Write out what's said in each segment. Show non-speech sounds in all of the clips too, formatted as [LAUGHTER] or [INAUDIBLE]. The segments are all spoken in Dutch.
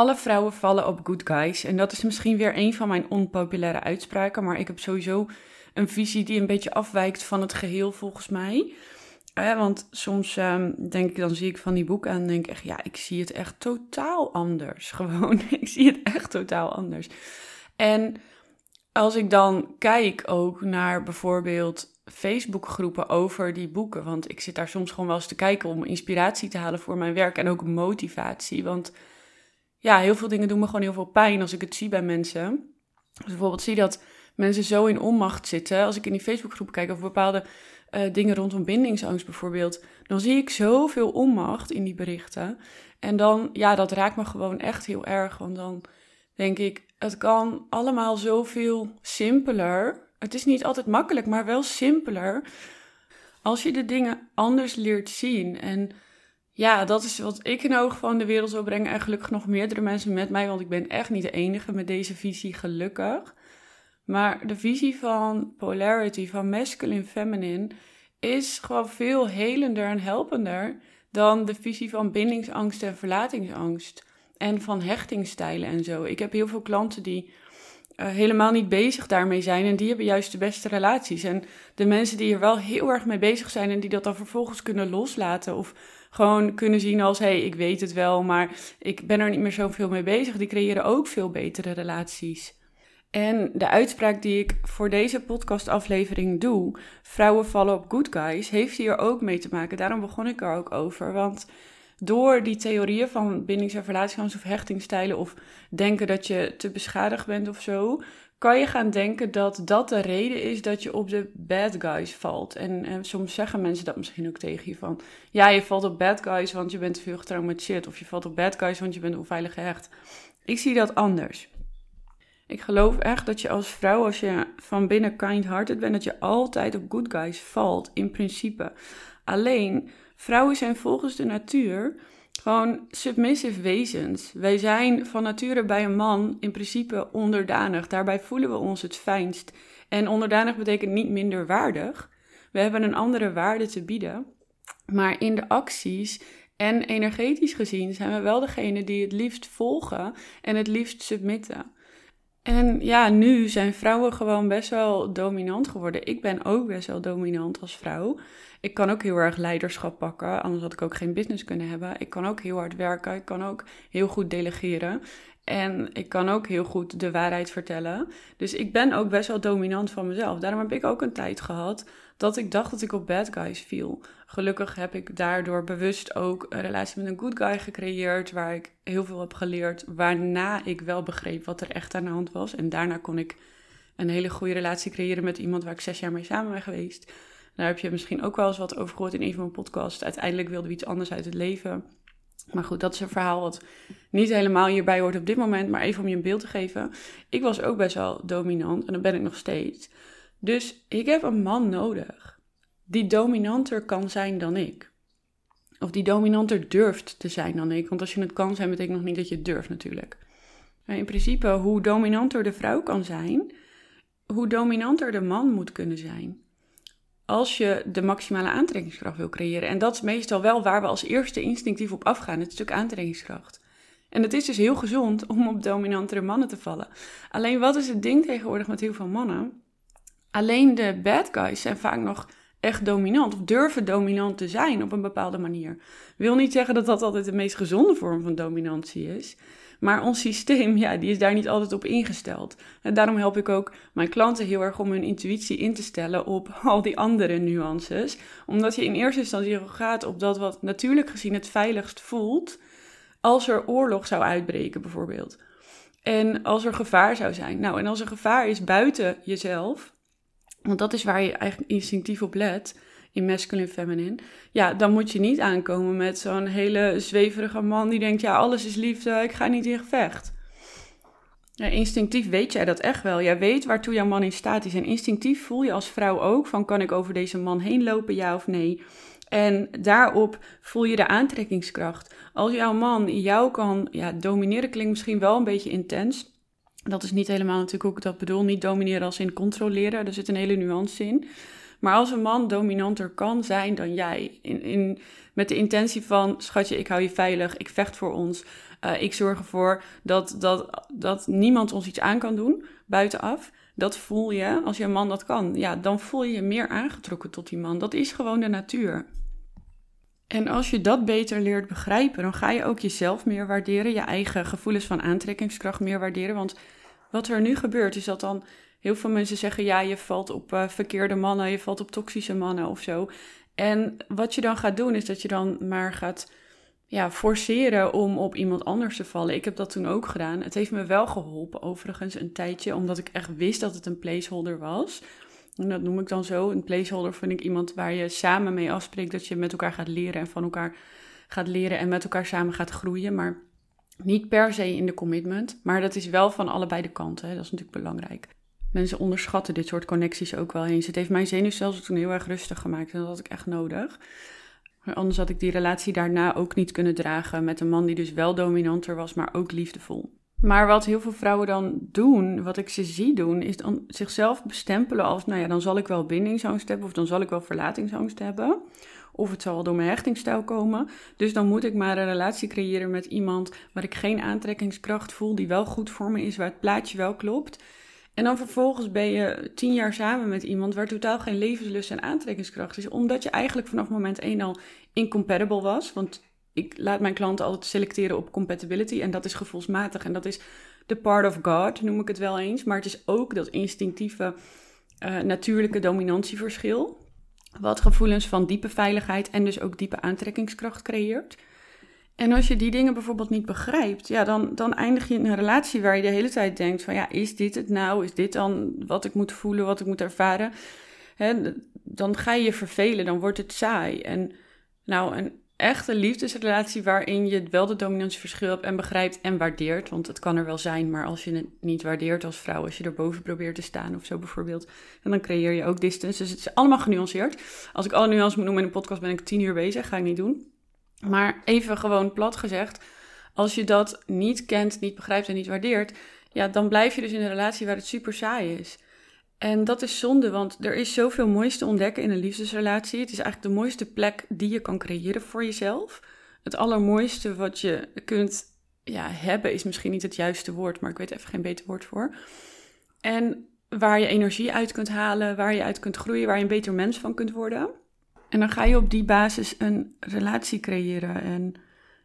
Alle vrouwen vallen op good guys. En dat is misschien weer een van mijn onpopulaire uitspraken. Maar ik heb sowieso een visie die een beetje afwijkt van het geheel volgens mij. Eh, want soms ehm, denk ik, dan zie ik van die boeken en denk ik echt, ja, ik zie het echt totaal anders. [LAUGHS] Gewoon, ik zie het echt totaal anders. En als ik dan kijk ook naar bijvoorbeeld Facebookgroepen over die boeken, want ik zit daar soms gewoon wel eens te kijken om inspiratie te halen voor mijn werk en ook motivatie. Want ja, heel veel dingen doen me gewoon heel veel pijn als ik het zie bij mensen. Dus bijvoorbeeld zie dat mensen zo in onmacht zitten. Als ik in die Facebookgroepen kijk over bepaalde uh, dingen rondom bindingsangst bijvoorbeeld, dan zie ik zoveel onmacht in die berichten. En dan, ja, dat raakt me gewoon echt heel erg. Want dan denk ik, het kan allemaal zoveel simpeler. Het is niet altijd makkelijk, maar wel simpeler. Als je de dingen anders leert zien. En ja, dat is wat ik in oog van de wereld wil brengen. En gelukkig nog meerdere mensen met mij, want ik ben echt niet de enige met deze visie, gelukkig. Maar de visie van polarity, van masculine, feminine, is gewoon veel helender en helpender dan de visie van bindingsangst en verlatingsangst. En van hechtingstijlen en zo. Ik heb heel veel klanten die uh, helemaal niet bezig daarmee zijn. En die hebben juist de beste relaties. En de mensen die er wel heel erg mee bezig zijn en die dat dan vervolgens kunnen loslaten. Of gewoon kunnen zien als, hé, hey, ik weet het wel, maar ik ben er niet meer zoveel mee bezig. Die creëren ook veel betere relaties. En de uitspraak die ik voor deze podcastaflevering doe, vrouwen vallen op good guys, heeft hier ook mee te maken. Daarom begon ik er ook over. Want door die theorieën van bindings- en relatieangst of hechtingstijlen of denken dat je te beschadigd bent of zo, kan je gaan denken dat dat de reden is dat je op de bad guys valt. En, en soms zeggen mensen dat misschien ook tegen je van, ja, je valt op bad guys want je bent te veel getraumatiseerd of je valt op bad guys want je bent onveilig gehecht. Ik zie dat anders. Ik geloof echt dat je als vrouw, als je van binnen kind-hearted bent, dat je altijd op good guys valt, in principe. Alleen, vrouwen zijn volgens de natuur gewoon submissive wezens. Wij zijn van nature bij een man in principe onderdanig. Daarbij voelen we ons het fijnst. En onderdanig betekent niet minder waardig. We hebben een andere waarde te bieden. Maar in de acties en energetisch gezien zijn we wel degene die het liefst volgen en het liefst submitten. En ja, nu zijn vrouwen gewoon best wel dominant geworden. Ik ben ook best wel dominant als vrouw. Ik kan ook heel erg leiderschap pakken, anders had ik ook geen business kunnen hebben. Ik kan ook heel hard werken, ik kan ook heel goed delegeren. En ik kan ook heel goed de waarheid vertellen. Dus ik ben ook best wel dominant van mezelf. Daarom heb ik ook een tijd gehad dat ik dacht dat ik op bad guys viel. Gelukkig heb ik daardoor bewust ook een relatie met een good guy gecreëerd, waar ik heel veel heb geleerd, waarna ik wel begreep wat er echt aan de hand was. En daarna kon ik een hele goede relatie creëren met iemand waar ik zes jaar mee samen ben geweest. Daar heb je misschien ook wel eens wat over gehoord in een van mijn podcasts. Uiteindelijk wilden we iets anders uit het leven. Maar goed, dat is een verhaal wat niet helemaal hierbij hoort op dit moment. Maar even om je een beeld te geven. Ik was ook best wel dominant en dat ben ik nog steeds. Dus ik heb een man nodig die dominanter kan zijn dan ik. Of die dominanter durft te zijn dan ik. Want als je het kan zijn, betekent nog niet dat je het durft natuurlijk. In principe, hoe dominanter de vrouw kan zijn, hoe dominanter de man moet kunnen zijn. Als je de maximale aantrekkingskracht wil creëren. En dat is meestal wel waar we als eerste instinctief op afgaan, het stuk aantrekkingskracht. En het is dus heel gezond om op dominantere mannen te vallen. Alleen wat is het ding tegenwoordig met heel veel mannen? Alleen de bad guys zijn vaak nog echt dominant of durven dominant te zijn op een bepaalde manier. Wil niet zeggen dat dat altijd de meest gezonde vorm van dominantie is. Maar ons systeem, ja, die is daar niet altijd op ingesteld. En daarom help ik ook mijn klanten heel erg om hun intuïtie in te stellen op [LAUGHS] al die andere nuances. Omdat je in eerste instantie gaat op dat wat natuurlijk gezien het veiligst voelt. Als er oorlog zou uitbreken, bijvoorbeeld. En als er gevaar zou zijn. Nou, en als er gevaar is buiten jezelf, want dat is waar je eigenlijk instinctief op let in masculine feminine. Ja, dan moet je niet aankomen met zo'n hele zweverige man die denkt: ja, alles is liefde, ik ga niet in gevecht. Instinctief weet jij dat echt wel. Jij weet waartoe jouw man in staat is. En instinctief voel je als vrouw ook van: kan ik over deze man heen lopen, ja of nee? En daarop voel je de aantrekkingskracht. Als jouw man jou kan ja, domineren, klinkt misschien wel een beetje intens. Dat is niet helemaal natuurlijk hoe ik dat bedoel. Niet domineren als in controleren. Er zit een hele nuance in. Maar als een man dominanter kan zijn dan jij, in, in, met de intentie van, schatje, ik hou je veilig, ik vecht voor ons, Uh, ik zorg ervoor dat, dat, dat niemand ons iets aan kan doen buitenaf. Dat voel je als je een man dat kan. Ja, dan voel je je meer aangetrokken tot die man. Dat is gewoon de natuur. En als je dat beter leert begrijpen, dan ga je ook jezelf meer waarderen, je eigen gevoelens van aantrekkingskracht meer waarderen. Want wat er nu gebeurt, is dat dan heel veel mensen zeggen: ja, je valt op uh, verkeerde mannen, je valt op toxische mannen of zo. En wat je dan gaat doen, is dat je dan maar gaat ja, forceren om op iemand anders te vallen. Ik heb dat toen ook gedaan. Het heeft me wel geholpen, overigens, een tijdje, omdat ik echt wist dat het een placeholder was. En dat noem ik dan zo. Een placeholder vind ik iemand waar je samen mee afspreekt dat je met elkaar gaat leren en van elkaar gaat leren en met elkaar samen gaat groeien. Maar niet per se in de commitment. Maar dat is wel van allebei de kanten. Hè. Dat is natuurlijk belangrijk. Mensen onderschatten dit soort connecties ook wel eens. Het heeft mijn zenuwstelsel toen heel erg rustig gemaakt en dat had ik echt nodig. Anders had ik die relatie daarna ook niet kunnen dragen met een man die dus wel dominanter was, maar ook liefdevol. Maar wat heel veel vrouwen dan doen, wat ik ze zie doen, is dan zichzelf bestempelen als, nou ja, dan zal ik wel bindingsangst hebben of dan zal ik wel verlatingsangst hebben. Of het zal wel door mijn hechtingstijl komen. Dus dan moet ik maar een relatie creëren met iemand waar ik geen aantrekkingskracht voel, die wel goed voor me is, waar het plaatje wel klopt. En dan vervolgens ben je tien jaar samen met iemand waar totaal geen levenslust en aantrekkingskracht is. Omdat je eigenlijk vanaf moment één al incompatible was. Want ik laat mijn klanten altijd selecteren op compatibility. En dat is gevoelsmatig. En dat is the part of God, noem ik het wel eens. Maar het is ook dat instinctieve, uh, natuurlijke dominantieverschil. Wat gevoelens van diepe veiligheid en dus ook diepe aantrekkingskracht creëert. En als je die dingen bijvoorbeeld niet begrijpt, ja, dan, dan eindig je in een relatie waar je de hele tijd denkt van ja, is dit het nou? Is dit dan wat ik moet voelen, wat ik moet ervaren? dan ga je je vervelen, dan wordt het saai. En nou, een echte liefdesrelatie waarin je wel de dominantieverschil hebt en begrijpt en waardeert, want het kan er wel zijn, maar als je het niet waardeert als vrouw, als je erboven probeert te staan of zo bijvoorbeeld, dan creëer je ook distance. Dus het is allemaal genuanceerd. Als ik alle nuances moet noemen in een podcast, ben ik tien uur bezig, ga ik niet doen. Maar even gewoon plat gezegd, als je dat niet kent, niet begrijpt en niet waardeert, ja, dan blijf je dus in een relatie waar het super saai is. En dat is zonde, want er is zoveel moois te ontdekken in een liefdesrelatie. Het is eigenlijk de mooiste plek die je kan creëren voor jezelf. Het allermooiste wat je kunt ja, hebben is misschien niet het juiste woord, maar ik weet even geen beter woord voor. En waar je energie uit kunt halen, waar je uit kunt groeien, waar je een beter mens van kunt worden. En dan ga je op die basis een relatie creëren. En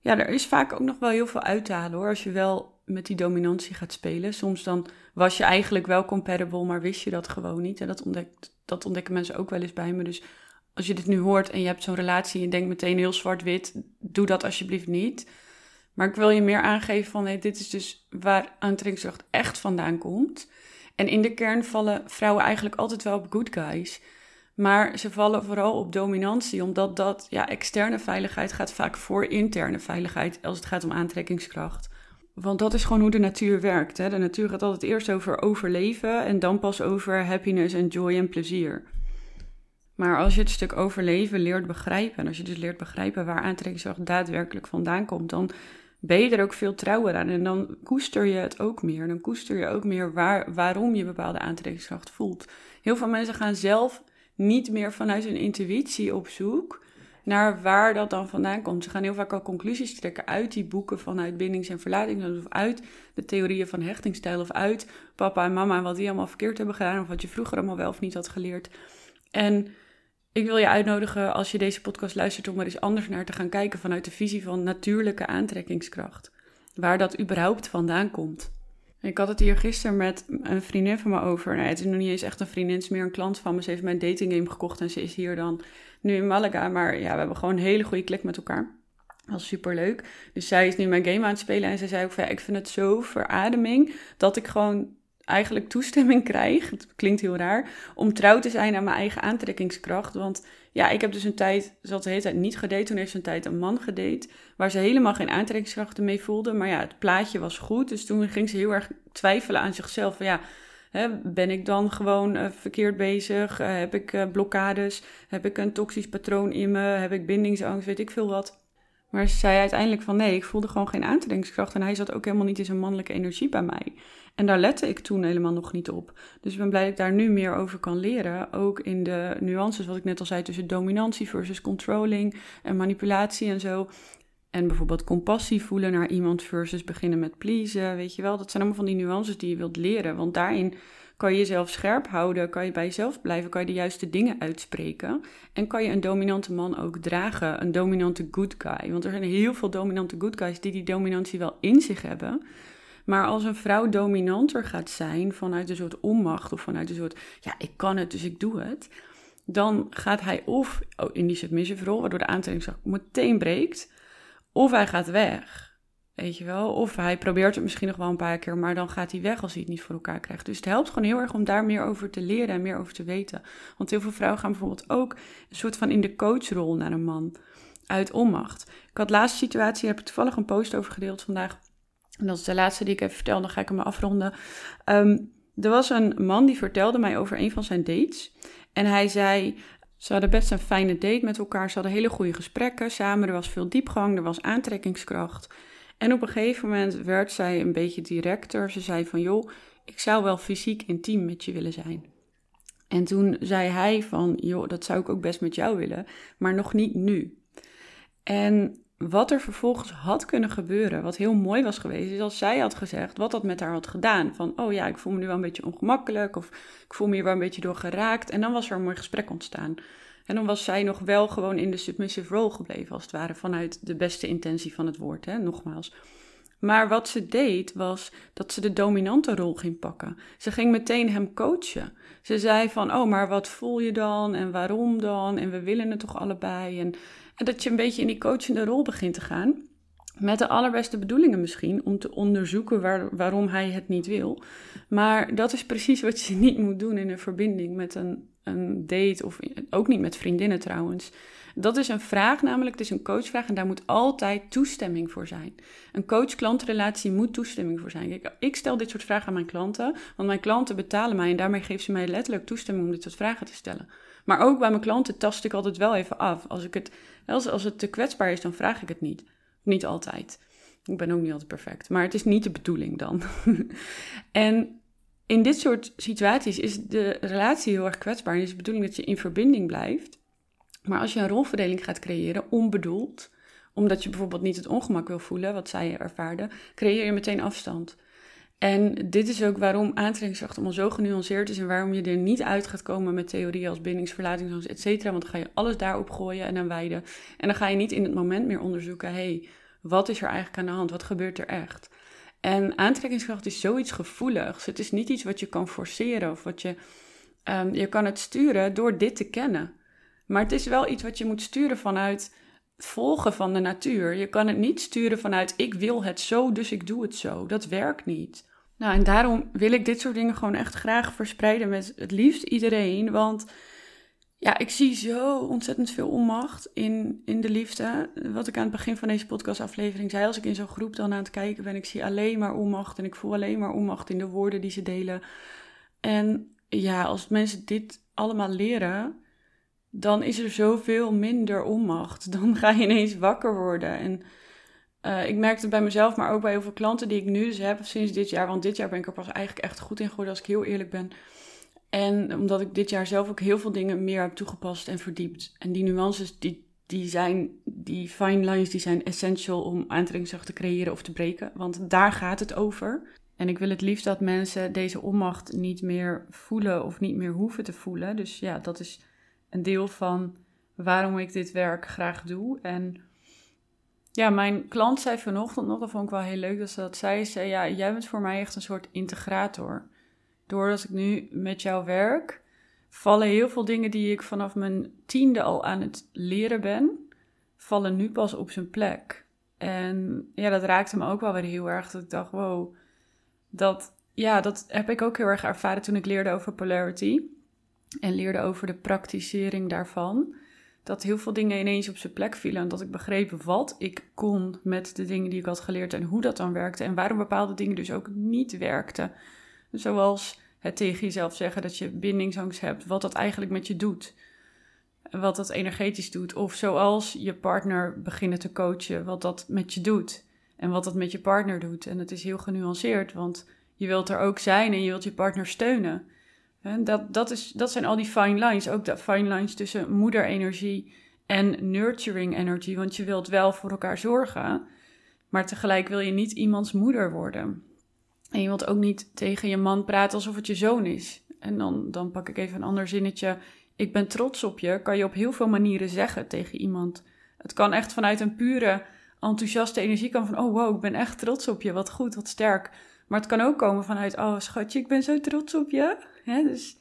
ja, er is vaak ook nog wel heel veel uit te halen hoor. Als je wel met die dominantie gaat spelen. Soms dan was je eigenlijk wel compatible, maar wist je dat gewoon niet. En dat, ontdekt, dat ontdekken mensen ook wel eens bij me. Dus als je dit nu hoort en je hebt zo'n relatie en je denkt meteen heel zwart-wit, doe dat alsjeblieft niet. Maar ik wil je meer aangeven van, hey, dit is dus waar aantrekkingskracht echt vandaan komt. En in de kern vallen vrouwen eigenlijk altijd wel op good guys. Maar ze vallen vooral op dominantie, omdat dat, ja, externe veiligheid gaat vaak voor interne veiligheid als het gaat om aantrekkingskracht. Want dat is gewoon hoe de natuur werkt. Hè? De natuur gaat altijd eerst over overleven en dan pas over happiness en joy en plezier. Maar als je het stuk overleven leert begrijpen, en als je dus leert begrijpen waar aantrekkingskracht daadwerkelijk vandaan komt, dan ben je er ook veel trouwer aan. En dan koester je het ook meer. Dan koester je ook meer waar, waarom je bepaalde aantrekkingskracht voelt. Heel veel mensen gaan zelf niet meer vanuit hun intuïtie op zoek naar waar dat dan vandaan komt. Ze gaan heel vaak al conclusies trekken uit die boeken vanuit bindings- en verlating, of uit de theorieën van hechtingstijl, of uit papa en mama en wat die allemaal verkeerd hebben gedaan, of wat je vroeger allemaal wel of niet had geleerd. En ik wil je uitnodigen als je deze podcast luistert om er eens anders naar te gaan kijken vanuit de visie van natuurlijke aantrekkingskracht. Waar dat überhaupt vandaan komt. Ik had het hier gisteren met een vriendin van me over. Het is nog niet eens echt een vriendin, het is meer een klant van me. Ze heeft mijn dating game gekocht en ze is hier dan nu in Malaga. Maar ja, we hebben gewoon een hele goede klik met elkaar. Dat was super leuk. Dus zij is nu mijn game aan het spelen en ze zei ook van ja, ik vind het zo verademing dat ik gewoon eigenlijk toestemming [LAUGHS] krijg. Het klinkt heel raar. Om trouw te zijn aan mijn eigen aantrekkingskracht. Want ja, ik heb dus een tijd, ze had de hele tijd niet gedate. Toen heeft ze een tijd een man gedate. Waar ze helemaal geen aantrekkingskrachten mee voelde. Maar ja, het plaatje was goed. Dus toen ging ze heel erg twijfelen aan zichzelf. Van ja, hè, ben ik dan gewoon uh, verkeerd bezig? Uh, heb ik uh, blokkades? Heb ik een toxisch patroon in me? Heb ik bindingsangst? Weet ik veel wat. Maar ze zei uiteindelijk van nee, ik voelde gewoon geen aantrekkingskracht. En hij zat ook helemaal niet in zijn mannelijke energie bij mij. En daar lette ik toen helemaal nog niet op. Dus ik ben blij dat ik daar nu meer over kan leren. Ook in de nuances, wat ik net al zei, tussen dominantie versus controlling en manipulatie en zo. En bijvoorbeeld compassie voelen naar iemand versus beginnen met pleasen, weet je wel. Dat zijn allemaal van die nuances die je wilt leren. Want daarin kan je jezelf scherp houden, kan je bij jezelf blijven, kan je de juiste dingen uitspreken. En kan je een dominante man ook dragen, een dominante good guy. Want er zijn heel veel dominante good guys die die dominantie wel in zich hebben. Maar als een vrouw dominanter gaat zijn vanuit een soort onmacht of vanuit een soort, ja, ik kan het, dus ik doe het. Dan gaat hij of in die submissive rol, waardoor de aantrekkingskracht meteen breekt. Of hij gaat weg. Weet je wel? Of hij probeert het misschien nog wel een paar keer, maar dan gaat hij weg als hij het niet voor elkaar krijgt. Dus het helpt gewoon heel erg om daar meer over te leren en meer over te weten. Want heel veel vrouwen gaan bijvoorbeeld ook een soort van in de coachrol naar een man. Uit onmacht. Ik had laatste situatie, heb ik toevallig een post over gedeeld vandaag. En dat is de laatste die ik even vertel, dan ga ik hem afronden. Ehm, er was een man die vertelde mij over een van zijn dates. En hij zei, ze hadden best een fijne date met elkaar. Ze hadden hele goede gesprekken samen. Er was veel diepgang, er was aantrekkingskracht. En op een gegeven moment werd zij een beetje directer. Ze zei van, joh, ik zou wel fysiek intiem met je willen zijn. En toen zei hij van, joh, dat zou ik ook best met jou willen, maar nog niet nu. En wat er vervolgens had kunnen gebeuren, wat heel mooi was geweest, is als zij had gezegd wat dat met haar had gedaan. Van, oh ja, ik voel me nu wel een beetje ongemakkelijk of ik voel me hier wel een beetje door geraakt. En dan was er een mooi gesprek ontstaan. En dan was zij nog wel gewoon in de submissive role gebleven, als het ware, vanuit de beste intentie van het woord, hè, nogmaals. Maar wat ze deed, was dat ze de dominante rol ging pakken. Ze ging meteen hem coachen. Ze zei van, oh, maar wat voel je dan en waarom dan? En we willen het toch allebei? En, en dat je een beetje in die coachende rol begint te gaan. Met de allerbeste bedoelingen misschien, om te onderzoeken waar, waarom hij het niet wil. Maar dat is precies wat je niet moet doen in een verbinding met een, een date of ook niet met vriendinnen trouwens. Dat is een vraag, namelijk het is een coachvraag en daar moet altijd toestemming voor zijn. Een coach-klantrelatie moet toestemming voor zijn. Ik, stel dit soort vragen aan mijn klanten, want mijn klanten betalen mij en daarmee geven ze mij letterlijk toestemming om dit soort vragen te stellen. Maar ook bij mijn klanten tast ik altijd wel even af. Als, ik het, als, als het te kwetsbaar is, dan vraag ik het niet. Niet altijd. Ik ben ook niet altijd perfect. Maar het is niet de bedoeling dan. [LAUGHS] en in dit soort situaties is de relatie heel erg kwetsbaar. En is de bedoeling dat je in verbinding blijft. Maar als je een rolverdeling gaat creëren, onbedoeld, omdat je bijvoorbeeld niet het ongemak wil voelen, wat zij ervaarde, creëer je meteen afstand. En dit is ook waarom aantrekkingskracht allemaal zo genuanceerd is en waarom je er niet uit gaat komen met theorieën als bindingsverlating, et cetera. Want dan ga je alles daarop gooien en aan wijden. En dan ga je niet in het moment meer onderzoeken, hey, wat is er eigenlijk aan de hand? Wat gebeurt er echt? En aantrekkingskracht is zoiets gevoeligs. Het is niet iets wat je kan forceren of wat je... Um, je kan het sturen door dit te kennen. Maar het is wel iets wat je moet sturen vanuit volgen van de natuur. Je kan het niet sturen vanuit ik wil het zo, dus ik doe het zo. Dat werkt niet. Nou, en daarom wil ik dit soort dingen gewoon echt graag verspreiden met het liefst iedereen. Want ja, ik zie zo ontzettend veel onmacht in, in de liefde. Wat ik aan het begin van deze podcastaflevering zei, als ik in zo'n groep dan aan het kijken ben, ik zie alleen maar onmacht en ik voel alleen maar onmacht in de woorden die ze delen. En ja, als mensen dit allemaal leren, dan is er zoveel minder onmacht. [LAUGHS] Dan ga je ineens wakker worden. En uh, ik merk het bij mezelf, maar ook bij heel veel klanten die ik nu dus heb sinds dit jaar. Want dit jaar ben ik er pas eigenlijk echt goed in geworden, als ik heel eerlijk ben. En omdat ik dit jaar zelf ook heel veel dingen meer heb toegepast en verdiept. En die nuances, die, die zijn, die fine lines, die zijn essential om aantrekkingskracht te creëren of te breken. Want daar gaat het over. En ik wil het liefst dat mensen deze onmacht niet meer voelen of niet meer hoeven te voelen. Dus ja, dat is een deel van waarom ik dit werk graag doe. En ja, mijn klant zei vanochtend nog, dat vond ik wel heel leuk dat ze dat zei. Ze zei, ja, jij bent voor mij echt een soort integrator. Doordat ik nu met jou werk, vallen heel veel dingen die ik vanaf mijn tiende al aan het leren ben, vallen nu pas op zijn plek. En ja, dat raakte me ook wel weer heel erg. Dat ik dacht, wow, dat, ja, dat heb ik ook heel erg ervaren toen ik leerde over polarity en leerde over de praktisering daarvan. Dat heel veel dingen ineens op zijn plek vielen en dat ik begreep wat ik kon met de dingen die ik had geleerd en hoe dat dan werkte en waarom bepaalde dingen dus ook niet werkten. Zoals het tegen jezelf zeggen dat je bindingsangst hebt, wat dat eigenlijk met je doet. Wat dat energetisch doet. Of zoals je partner beginnen te coachen, wat dat met je doet. En wat dat met je partner doet. En het is heel genuanceerd, want je wilt er ook zijn en je wilt je partner steunen. Dat, dat, is, dat zijn al die fine lines. Ook de fine lines tussen moederenergie en nurturing energy, want je wilt wel voor elkaar zorgen, maar tegelijk wil je niet iemands moeder worden. En je wilt ook niet tegen je man praten alsof het je zoon is. En dan, dan pak ik even een ander zinnetje. Ik ben trots op je, kan je op heel veel manieren zeggen tegen iemand. Het kan echt vanuit een pure enthousiaste energie kan van, oh wow, ik ben echt trots op je, wat goed, wat sterk. Maar het kan ook komen vanuit, oh schatje, ik ben zo trots op je. dus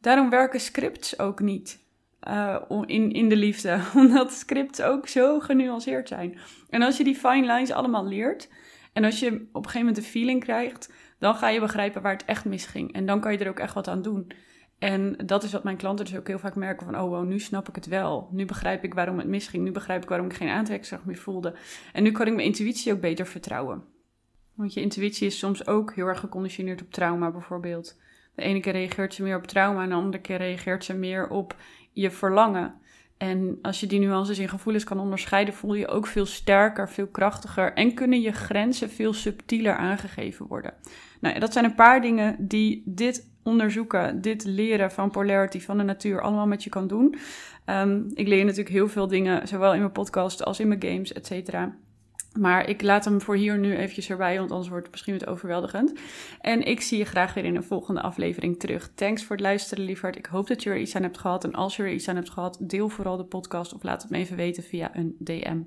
daarom werken scripts ook niet uh, in, in de liefde, [LAUGHS] omdat scripts ook zo genuanceerd zijn. En als je die fine lines allemaal leert, en als je op een gegeven moment de feeling krijgt, dan ga je begrijpen waar het echt misging. En dan kan je er ook echt wat aan doen. En dat is wat mijn klanten dus ook heel vaak merken van, oh wow, nu snap ik het wel. Nu begrijp ik waarom het misging. Nu begrijp ik waarom ik geen aantrekkingskracht meer voelde. En nu kan ik mijn intuïtie ook beter vertrouwen. Want je intuïtie is soms ook heel erg geconditioneerd op trauma bijvoorbeeld. De ene keer reageert ze meer op trauma en de andere keer reageert ze meer op je verlangen. En als je die nuances in gevoelens kan onderscheiden, voel je ook veel sterker, veel krachtiger en kunnen je grenzen veel subtieler aangegeven worden. Nou, dat zijn een paar dingen die dit onderzoeken, dit leren van polarity, van de natuur, allemaal met je kan doen. Um, ik leer natuurlijk heel veel dingen, zowel in mijn podcast als in mijn games, et cetera. Maar ik laat hem voor hier nu eventjes erbij, want anders wordt het misschien wat overweldigend. En ik zie je graag weer in een volgende aflevering terug. Thanks voor het luisteren, lieverd. Ik hoop dat je er iets aan hebt gehad. En als je er iets aan hebt gehad, deel vooral de podcast of laat het me even weten via een DM.